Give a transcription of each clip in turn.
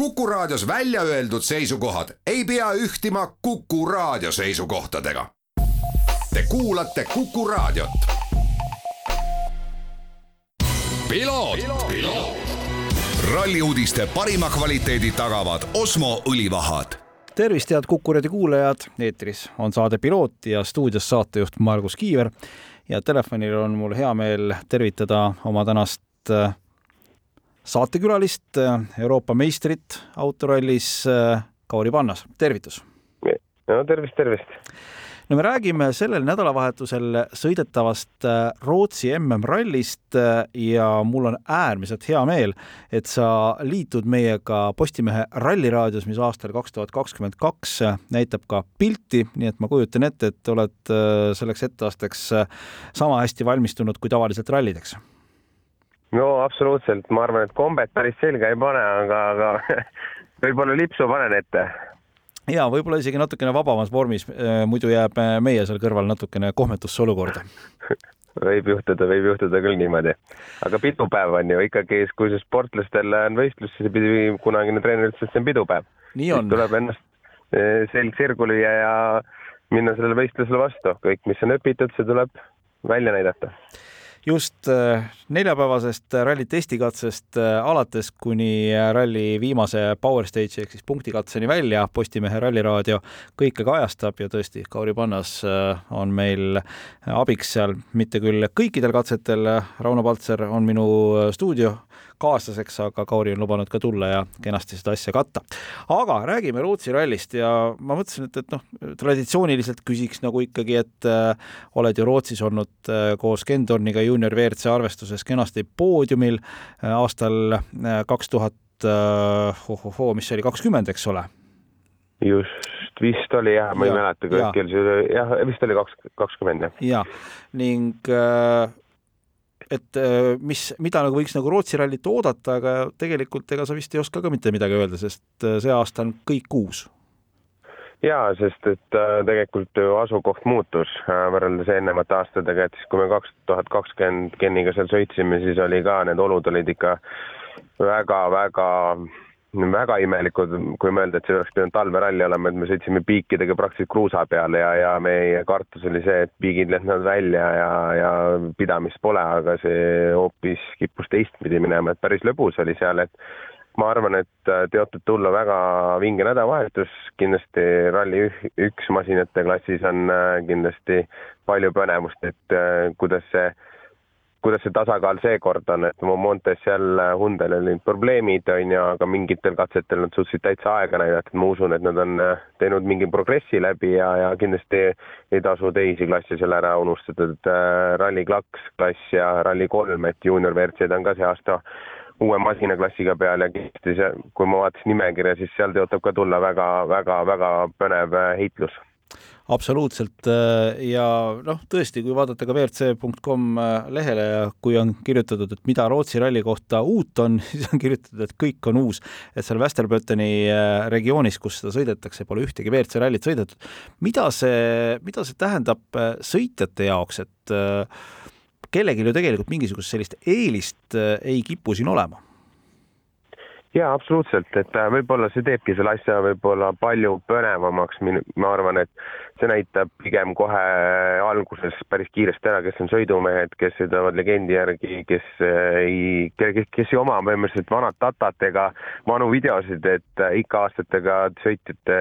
Kuku Raadios välja öeldud seisukohad ei pea ühtima Kuku Raadio seisukohtadega. Te kuulate Kuku Raadiot. ralli uudiste parima kvaliteedi tagavad Osmo õlivahad. Tervist, head Kuku raadio kuulajad, eetris on saade Piloot ja stuudios saatejuht Margus Kiiver. Ja telefonil on mul hea meel tervitada oma tänast äh, saatekülalist, äh, Euroopa meistrit autorallis, äh, Kauri Pannas, tervitus! no tervist, tervist! no me räägime sellel nädalavahetusel sõidetavast äh, Rootsi MM-rallist ja mul on äärmiselt hea meel, et sa liitud meiega Postimehe Ralliraadios, mis aastal kaks tuhat kakskümmend kaks näitab ka pilti, nii et ma kujutan ette, et oled selleks etteasteks sama hästi valmistunud kui tavaliselt rallideks no absoluutselt, ma arvan, et kombet päris selga ei pane, aga, aga võib-olla lipsu panen ette. Ja võib-olla isegi natukene vabamas vormis, äh, muidu jääb äh, meie seal kõrval natukene kohmetusse olukorda. Võib juhtuda, võib juhtuda küll niimoodi. aga pidupäev on ju ikkagi, kui see sportlastel on võistlus, siis pidi kunagine treener ütles, et see on pidupäev. tuleb ennast äh, selg sirgu lüüa ja minna sellele võistlusele vastu, kõik, mis on õpitud, see tuleb välja näidata just äh, neljapäevasest ralli testikatsest äh, alates kuni äh, ralli viimase Power Stage'i ehk siis punktikatseni välja Postimehe Ralliraadio kõike kajastab ja tõesti, Kauri Pannas on meil abiks seal, mitte küll kõikidel katsetel, Rauno Paltser on minu stuudio kaaslaseks, aga Kauri on lubanud ka tulla ja kenasti seda asja katta. aga räägime Rootsi rallist ja ma mõtlesin, et, et noh, traditsiooniliselt küsiks nagu ikkagi, et äh, oled ju Rootsis olnud äh, koos Ken Torniga juunior WRC arvestuses kenasti poodiumil äh, aastal äh, kaks äh, tuhat, ohohoo, mis see oli, kakskümmend, eks ole? just, vist oli jah, ma ja, ei mäleta, kell see, jah, vist oli kaks, kakskümmend jah. ja ning äh, et äh, mis, mida nagu võiks nagu Rootsi rallit oodata, aga tegelikult ega sa vist ei oska ka mitte midagi öelda, sest äh, see aasta on kõik uus. jaa, sest et äh, tegelikult ju asukoht muutus võrreldes eelnevate aastatega, et siis kui me kaks tuhat kakskümmend Geniga seal sõitsime, siis oli ka, need olud olid ikka väga-väga väga imelikud, kui mõelda, et see oleks pidanud talveralli olema, et me sõitsime piikidega praktiliselt kruusa peal ja, ja meie kartus oli see, et piigid lendavad välja ja, ja pidamist pole, aga see hoopis kippus teistpidi minema, et päris lõbus oli seal, et ma arvan, et teotud tulla väga vinge nädalavahetus, kindlasti Rally üks masinate klassis on äh, kindlasti palju põnevust, et äh, kuidas see kuidas see tasakaal seekord on, et Montes seal Hyundai'l olid probleemid, on ju, aga mingitel katsetel nad suutsid täitsa aega näidata, et ma usun, et nad on äh, teinud mingi progressi läbi ja, ja kindlasti ei tasu teisi klasse seal ära unustada, et äh, Rally kaks klass ja Rally kolm, et juunior WRC-d on ka see aasta uue masinaklassiga peal ja kindlasti see, kui ma vaatasin nimekirja, siis seal tõotab ka tulla väga, väga, väga põnev äh, heitlus absoluutselt äh, ja noh, tõesti, kui vaadata ka WRC.com äh, lehele ja kui on kirjutatud, et mida Rootsi ralli kohta uut on, siis on kirjutatud, et kõik on uus. et seal Västerböteni äh, regioonis, kus seda sõidetakse, pole ühtegi WRC rallit sõidetud. mida see, mida see tähendab sõitjate jaoks, et kellelgi ju tegelikult mingisugust sellist eelist ei kipu siin olema jaa, absoluutselt, et äh, võib-olla see teebki selle asja võib-olla palju põnevamaks, ma arvan, et see näitab pigem kohe alguses päris kiiresti ära, kes on sõidumehed, kes sõidavad legendi järgi, kes äh, ei, kes, kes ei oma põhimõtteliselt vanat datat ega vanu videosid, et äh, ikka aastatega sõitjate,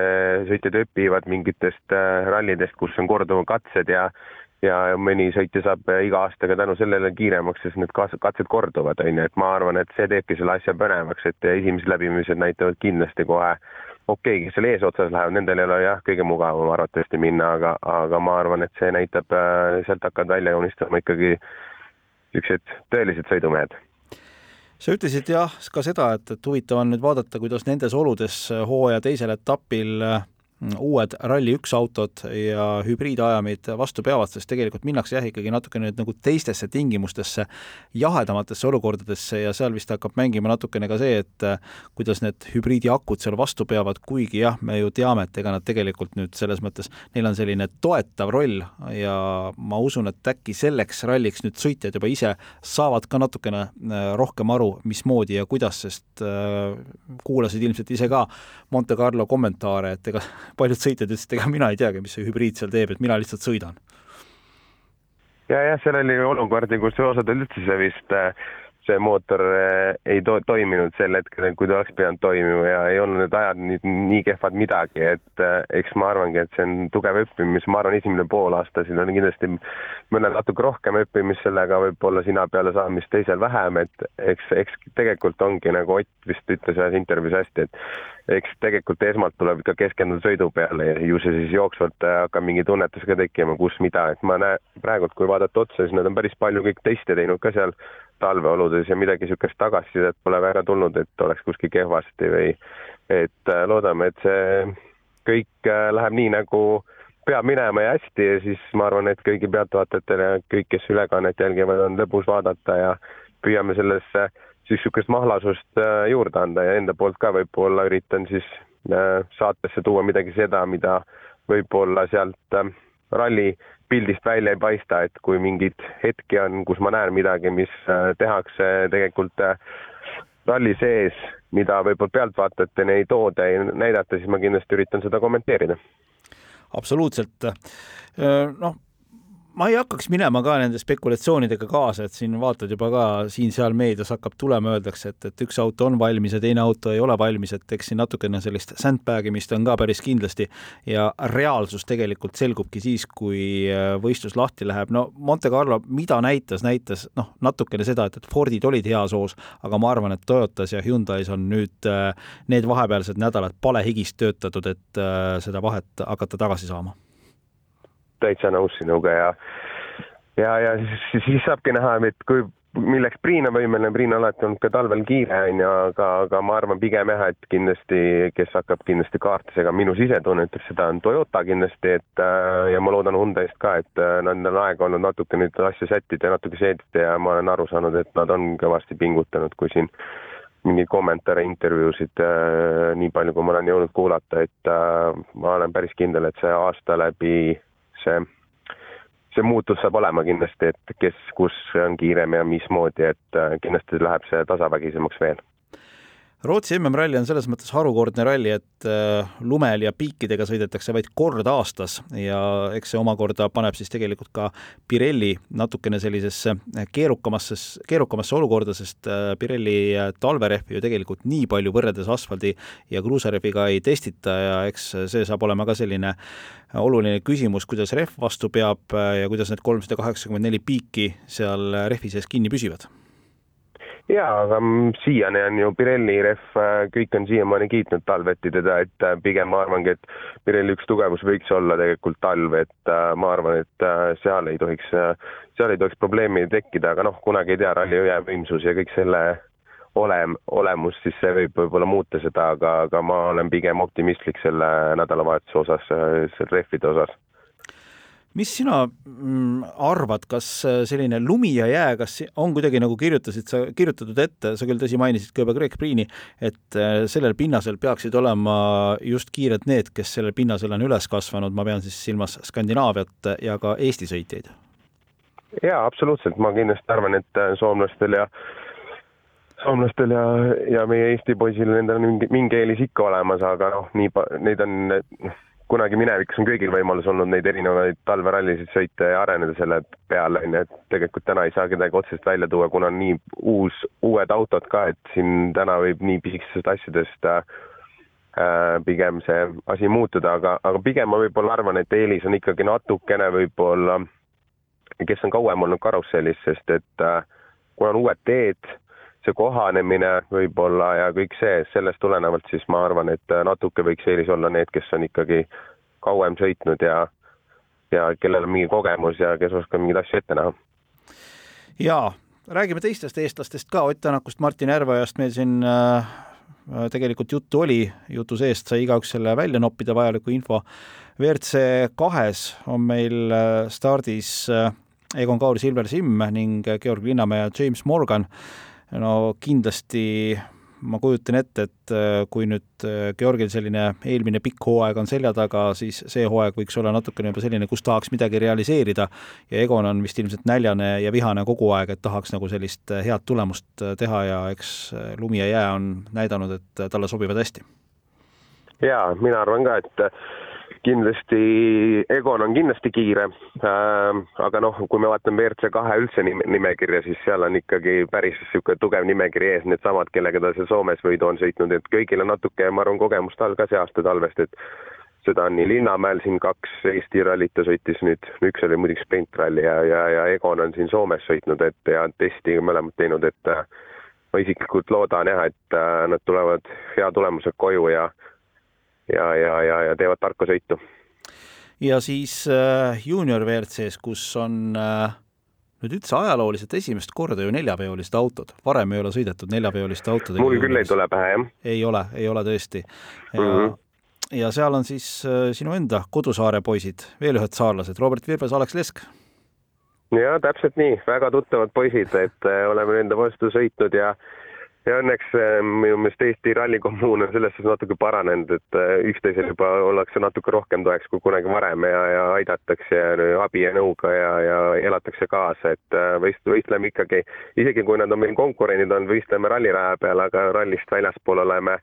sõitjad õpivad mingitest rallidest, kus on korduvad katsed ja ja mõni sõitja saab iga aastaga tänu sellele kiiremaks, sest need katsed korduvad, on ju, et ma arvan, et see teebki selle asja põnevaks, et esimesed läbimised näitavad kindlasti kohe okei okay,, kes seal eesotsas lähevad, nendel ei ole jah, kõige mugavam arvatavasti minna, aga, aga ma arvan, et see näitab, äh, sealt hakkavad välja joonistama ikkagi niisugused tõelised sõidumehed. Sa ütlesid jah ka seda, et, et huvitav on nüüd vaadata, kuidas nendes oludes hooaja teisel etapil äh, uued Rally1 autod ja hübriidajamid vastu peavad, sest tegelikult minnakse jah, ikkagi natukene nüüd nagu teistesse tingimustesse, jahedamatesse olukordadesse ja seal vist hakkab mängima natukene ka see, et äh, kuidas need hübriidiakud seal vastu peavad, kuigi jah, me ju teame, et ega nad tegelikult nüüd selles mõttes, neil on selline toetav roll ja ma usun, et äkki selleks ralliks nüüd sõitjad juba ise saavad ka natukene äh, rohkem aru, mismoodi ja kuidas, sest äh, kuulasid ilmselt ise ka Monte Carlo kommentaare, et ega paljud sõitjad ütlesid, ega mina ei teagi, mis see hübriid seal teeb, et mina lihtsalt sõidan. ja jah, seal oli olukordi, kus osadel üldse vist äh, see mootor äh, ei to toiminud sel hetkel, kui ta oleks pidanud toimima ja ei olnud need ajad nii, nii kehvad midagi, et äh, eks ma arvangi, et see on tugev õppimis, ma arvan, esimene poolaasta siin on kindlasti mõnel natuke rohkem õppimist sellega, võib-olla sina peale saamist, teisel vähem, et eks, eks tegelikult ongi nagu Ott vist ütles ühes intervjuus hästi, et eks tegelikult esmalt tuleb ikka keskenduda sõidu peale ja ju see siis jooksvalt äh, hakkab mingi tunnetus ka tekkima, kus mida, et ma näen praegult, kui vaadata otsa, siis nad on päris palju kõik teste teinud ka seal talveoludes ja midagi niisugust tagasisidet pole väga tulnud, et oleks kuskil kehvasti või et äh, loodame, et see kõik äh, läheb nii, nagu peab minema ja hästi ja siis ma arvan, et kõigi pealtvaatajatele ja kõik, kes ülekannet jälgivad, on lõbus vaadata ja püüame sellesse siis niisugust mahlasust äh, juurde anda ja enda poolt ka võib-olla üritan siis saatesse tuua midagi seda, mida võib-olla sealt ralli pildist välja ei paista, et kui mingeid hetki on, kus ma näen midagi, mis tehakse tegelikult ralli sees, mida võib-olla pealtvaatajateni ei tooda, ei näidata, siis ma kindlasti üritan seda kommenteerida. absoluutselt. noh ma ei hakkaks minema ka nende spekulatsioonidega kaasa, et siin vaatad juba ka siin-seal meedias hakkab tulema, öeldakse, et, et üks auto on valmis ja teine auto ei ole valmis, et eks siin natukene sellist sandbag imist on ka päris kindlasti ja reaalsus tegelikult selgubki siis, kui äh, võistlus lahti läheb. no Monte Carlo, mida näitas, näitas noh, natukene seda, et, et Fordid olid heas hoos, aga ma arvan, et Toyotas ja Hyundai's on nüüd äh, need vahepealsed nädalad palehigis töötatud, et äh, seda vahet hakata tagasi saama täitsa nõus sinuga ja ja, ja siis, siis saabki näha, et kui milleks Priin on võimeline, Priin on alati olnud ka talvel kiire, on ju, aga, aga ma arvan pigem jah, et kindlasti, kes hakkab kindlasti kaarte segama, minu sisetunne ütleb seda, on Toyota kindlasti, et äh, ja ma loodan Hyundai'st ka, et äh, nendel on aega olnud natuke nüüd asju sättida ja natuke seedida ja ma olen aru saanud, et nad on kõvasti pingutanud, kui siin mingeid kommentaare, intervjuusid äh, nii palju, kui ma olen jõudnud kuulata, et äh, ma olen päris kindel, et see aasta läbi see, see muutus saab olema kindlasti, et kes, kus on kiirem ja mismoodi, et äh, kindlasti läheb see tasavägisemaks veel Rootsi MM-ralli on selles mõttes harukordne ralli, et äh, lumel ja piikidega sõidetakse vaid kord aastas ja eks see omakorda paneb siis tegelikult ka Pirelli natukene sellisesse keerukamasse, keerukamasse olukorda, sest äh, Pirelli talverehvi ju tegelikult nii palju võrreldes asfaldi ja kruusarehviga ei testita ja eks see saab olema ka selline oluline küsimus, kuidas rehv vastu peab ja kuidas need kolmsada kaheksakümmend neli piiki seal rehvi sees kinni püsivad jaa, aga siiani on ju Pirelli rehv, äh, kõik on siiamaani kiitnud talveti teda, et äh, pigem ma arvangi, et Pirelli üks tugevus võiks olla tegelikult talv, et äh, ma arvan, et seal ei tohiks, seal ei tohiks probleemi tekkida, aga noh, kunagi ei tea, ralli jõevõimsus ja kõik selle olem-, olemus, siis see võib võib-olla muuta seda, aga, aga ma olen pigem optimistlik selle nädalavahetuse osas, selle rehvide osas mis sina mm, arvad, kas äh, selline lumi ja jää, kas on kuidagi nagu kirjutasid sa, kirjutatud ette, sa küll tõsi mainisid ka juba Greg Priini, et äh, sellel pinnasel peaksid olema just kiired need, kes sellel pinnasel on üles kasvanud, ma pean siis silmas Skandinaaviat ja ka Eesti sõitjaid? jaa, absoluutselt, ma kindlasti arvan, et äh, soomlastel ja soomlastel ja, ja meie Eesti poisil, nendel on mingi, mingi eelis ikka olemas, aga noh, nii, neid on noh, kunagi minevikus on kõigil võimalus olnud neid erinevaid talverallisid sõita ja areneda selle peale, on ju, et tegelikult täna ei saa kedagi otseselt välja tuua, kuna on nii uus, uued autod ka, et siin täna võib nii pisikestest asjadest äh, pigem see asi muutuda, aga, aga pigem ma võib-olla arvan, et eelis on ikkagi natukene võib-olla, kes on kauem olnud karussellis, sest et äh, kuna on uued teed see kohanemine võib-olla ja kõik see, sellest tulenevalt siis ma arvan, et natuke võiks eelis olla need, kes on ikkagi kauem sõitnud ja ja kellel on mingi kogemus ja kes oskab mingeid asju ette näha. jaa, räägime teistest eestlastest ka, Ott Tänakust, Martin Järveojast meil siin äh, tegelikult juttu oli, jutu seest sai igaüks selle välja noppida, vajaliku info. WRC kahes on meil stardis Egon Kaur, Silver Simm ning Georg Linnamäe ja James Morgan. No kindlasti ma kujutan ette, et äh, kui nüüd äh, Georgil selline eelmine pikk hooaeg on selja taga, siis see hooaeg võiks olla natukene juba selline, kus tahaks midagi realiseerida ja Egon on vist ilmselt näljane ja vihane kogu aeg, et tahaks nagu sellist äh, head tulemust teha ja eks lumi ja jää on näidanud, et talle sobivad hästi. jaa, mina arvan ka, et kindlasti, Egon on kindlasti kiire. Äh,, aga noh, kui me vaatame WRC kahe üldse nime, nimekirja, siis seal on ikkagi päris niisugune tugev nimekiri ees, needsamad, kellega ta seal Soomes võidu on sõitnud, et kõigil on natuke, ma arvan, kogemust all ka see aasta talvest, et seda on nii Linnamäel siin kaks Eesti rallit ta sõitis nüüd, üks oli muidugi sprintralli ja, ja, ja Egon on siin Soomes sõitnud, et ja testi mõlemad teinud, et äh, ma isiklikult loodan jah, et äh, nad tulevad hea tulemusega koju ja ja, ja, ja, ja teevad tarka sõitu. ja siis äh, juunior WRC-s, kus on äh, nüüd üldse ajalooliselt esimest korda ju neljaveolised autod, varem ei ole sõidetud neljaveoliste autodega. mul küll ei tule pähe, jah. ei ole, ei ole tõesti. ja mm, -hmm. ja seal on siis äh, sinu enda kodusaare poisid, veel ühed saarlased, Robert Virves, Alex Lesk. ja täpselt nii, väga tuttavad poisid, et äh, oleme nende vastu sõitnud ja ja õnneks äh, minu meelest Eesti rallikommuun on selles suhtes natuke paranenud, et äh, üksteisele juba ollakse natuke rohkem toeks kui kunagi varem ja, ja aidatakse abi ja nõuga ja, ja elatakse kaasa, et äh, võist-, võistleme ikkagi, isegi kui nad on meil konkurendid olnud, võistleme ralliraja peal, aga rallist väljaspool oleme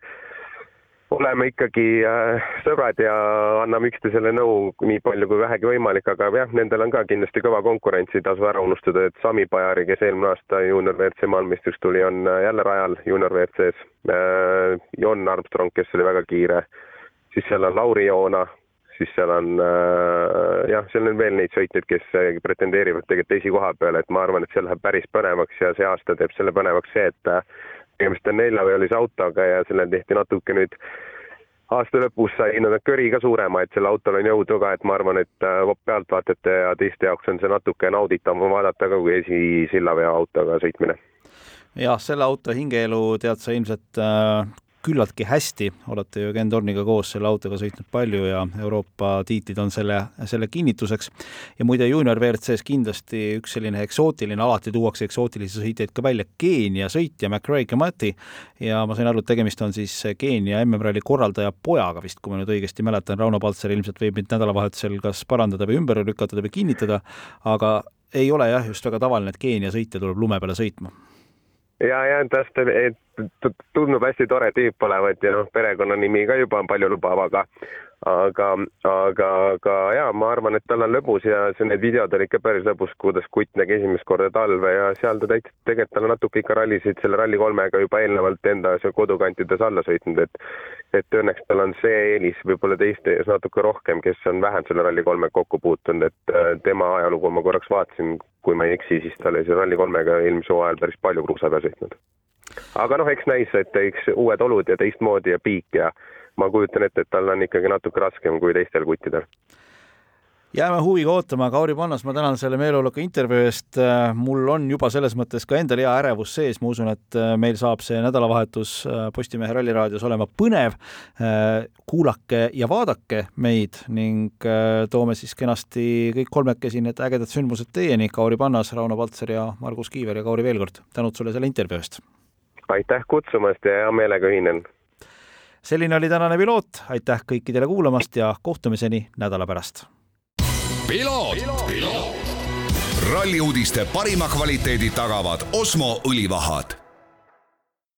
oleme ikkagi äh, sõbrad ja anname üksteisele nõu nii palju kui vähegi võimalik, aga jah, nendel on ka kindlasti kõva konkurents, ei tasu ära unustada, et Sami Pajari, kes eelmine aasta juunior WRC maailmameistriks tuli, on äh, jälle rajal juunior WRC-s. Äh, Jon Armstrong, kes oli väga kiire, siis seal on Lauri Joona, siis seal on jah, seal on veel neid sõitjaid, kes pretendeerivad tegelikult esikoha peale, et ma arvan, et see läheb päris põnevaks ja see aasta teeb selle põnevaks see, et tegemist on neljaveolise autoga ja sellel tehti natuke nüüd aasta lõpus sai nad köri ka suurema, et sellel autol on jõudu ka, et ma arvan, et äh, pealtvaatajate ja teiste jaoks on see natuke nauditavam vaadata ka kui esisillaveo autoga sõitmine. jah, selle auto hingeelu tead sa ilmselt äh, küllaltki hästi, olete ju Ken Torniga koos selle autoga sõitnud palju ja Euroopa tiitlid on selle, selle kinnituseks. ja muide, juunior WRC-s kindlasti üks selline eksootiline, alati tuuakse eksootilisi sõitjaid ka välja, Keenia sõitja McRae Kamati ja ma sain aru, et tegemist on siis Keenia MM-ralli korraldaja pojaga vist, kui ma nüüd õigesti mäletan, Rauno Paltser ilmselt võib mind nädalavahetusel kas parandada või ümber lükata või kinnitada, aga ei ole jah, just väga tavaline, et Keenia sõitja tuleb lume peale sõitma. Ja, ja tast, et tundub hästi tore tüüp olevat ja noh, perekonnanimi ka juba on paljulubav, aga aga, aga, aga jaa, ma arvan, et tal on lõbus ja see, need videod olid ikka päris lõbus, kuidas kutt nägi esimest korda talve ja seal ta täitsa, tegelikult tal natuke ikka rallisid selle Rally3-ga juba eelnevalt enda kodukantides alla sõitnud, et et õnneks tal on see eelis võib-olla teiste ees natuke rohkem, kes on vähem selle Rally3-ga kokku puutunud, et äh, tema ajalugu ma korraks vaatasin, kui ma ei eksi, siis ta oli selle Rally3-ga eelmisel hooajal päris palju kruusa peal sõitnud. Aga noh, eks näis, et eks uued olud ja teistmoodi ja piik ja ma kujutan ette, et tal on ikkagi natuke raskem kui teistel kuttidel jääme huviga ootama, Kauri Pannas, ma tänan selle meeleoluka intervjuu eest. mul on juba selles mõttes ka endal hea ärevus sees, ma usun, et meil saab see nädalavahetus Postimehe Ralliraadios olema põnev. kuulake ja vaadake meid ning toome siis kenasti kõik kolmekesi need ägedad sündmused teieni. Kauri Pannas, Rauno Paltser ja Margus Kiiver ja Kauri veel kord, tänud sulle selle intervjuu eest! Aitäh kutsumast ja hea meelega ühinen. Selline oli tänane piloot, aitäh kõikidele kuulamast ja kohtumiseni nädala pärast. ralli uudiste parima kvaliteedi tagavad Osmo õlivahad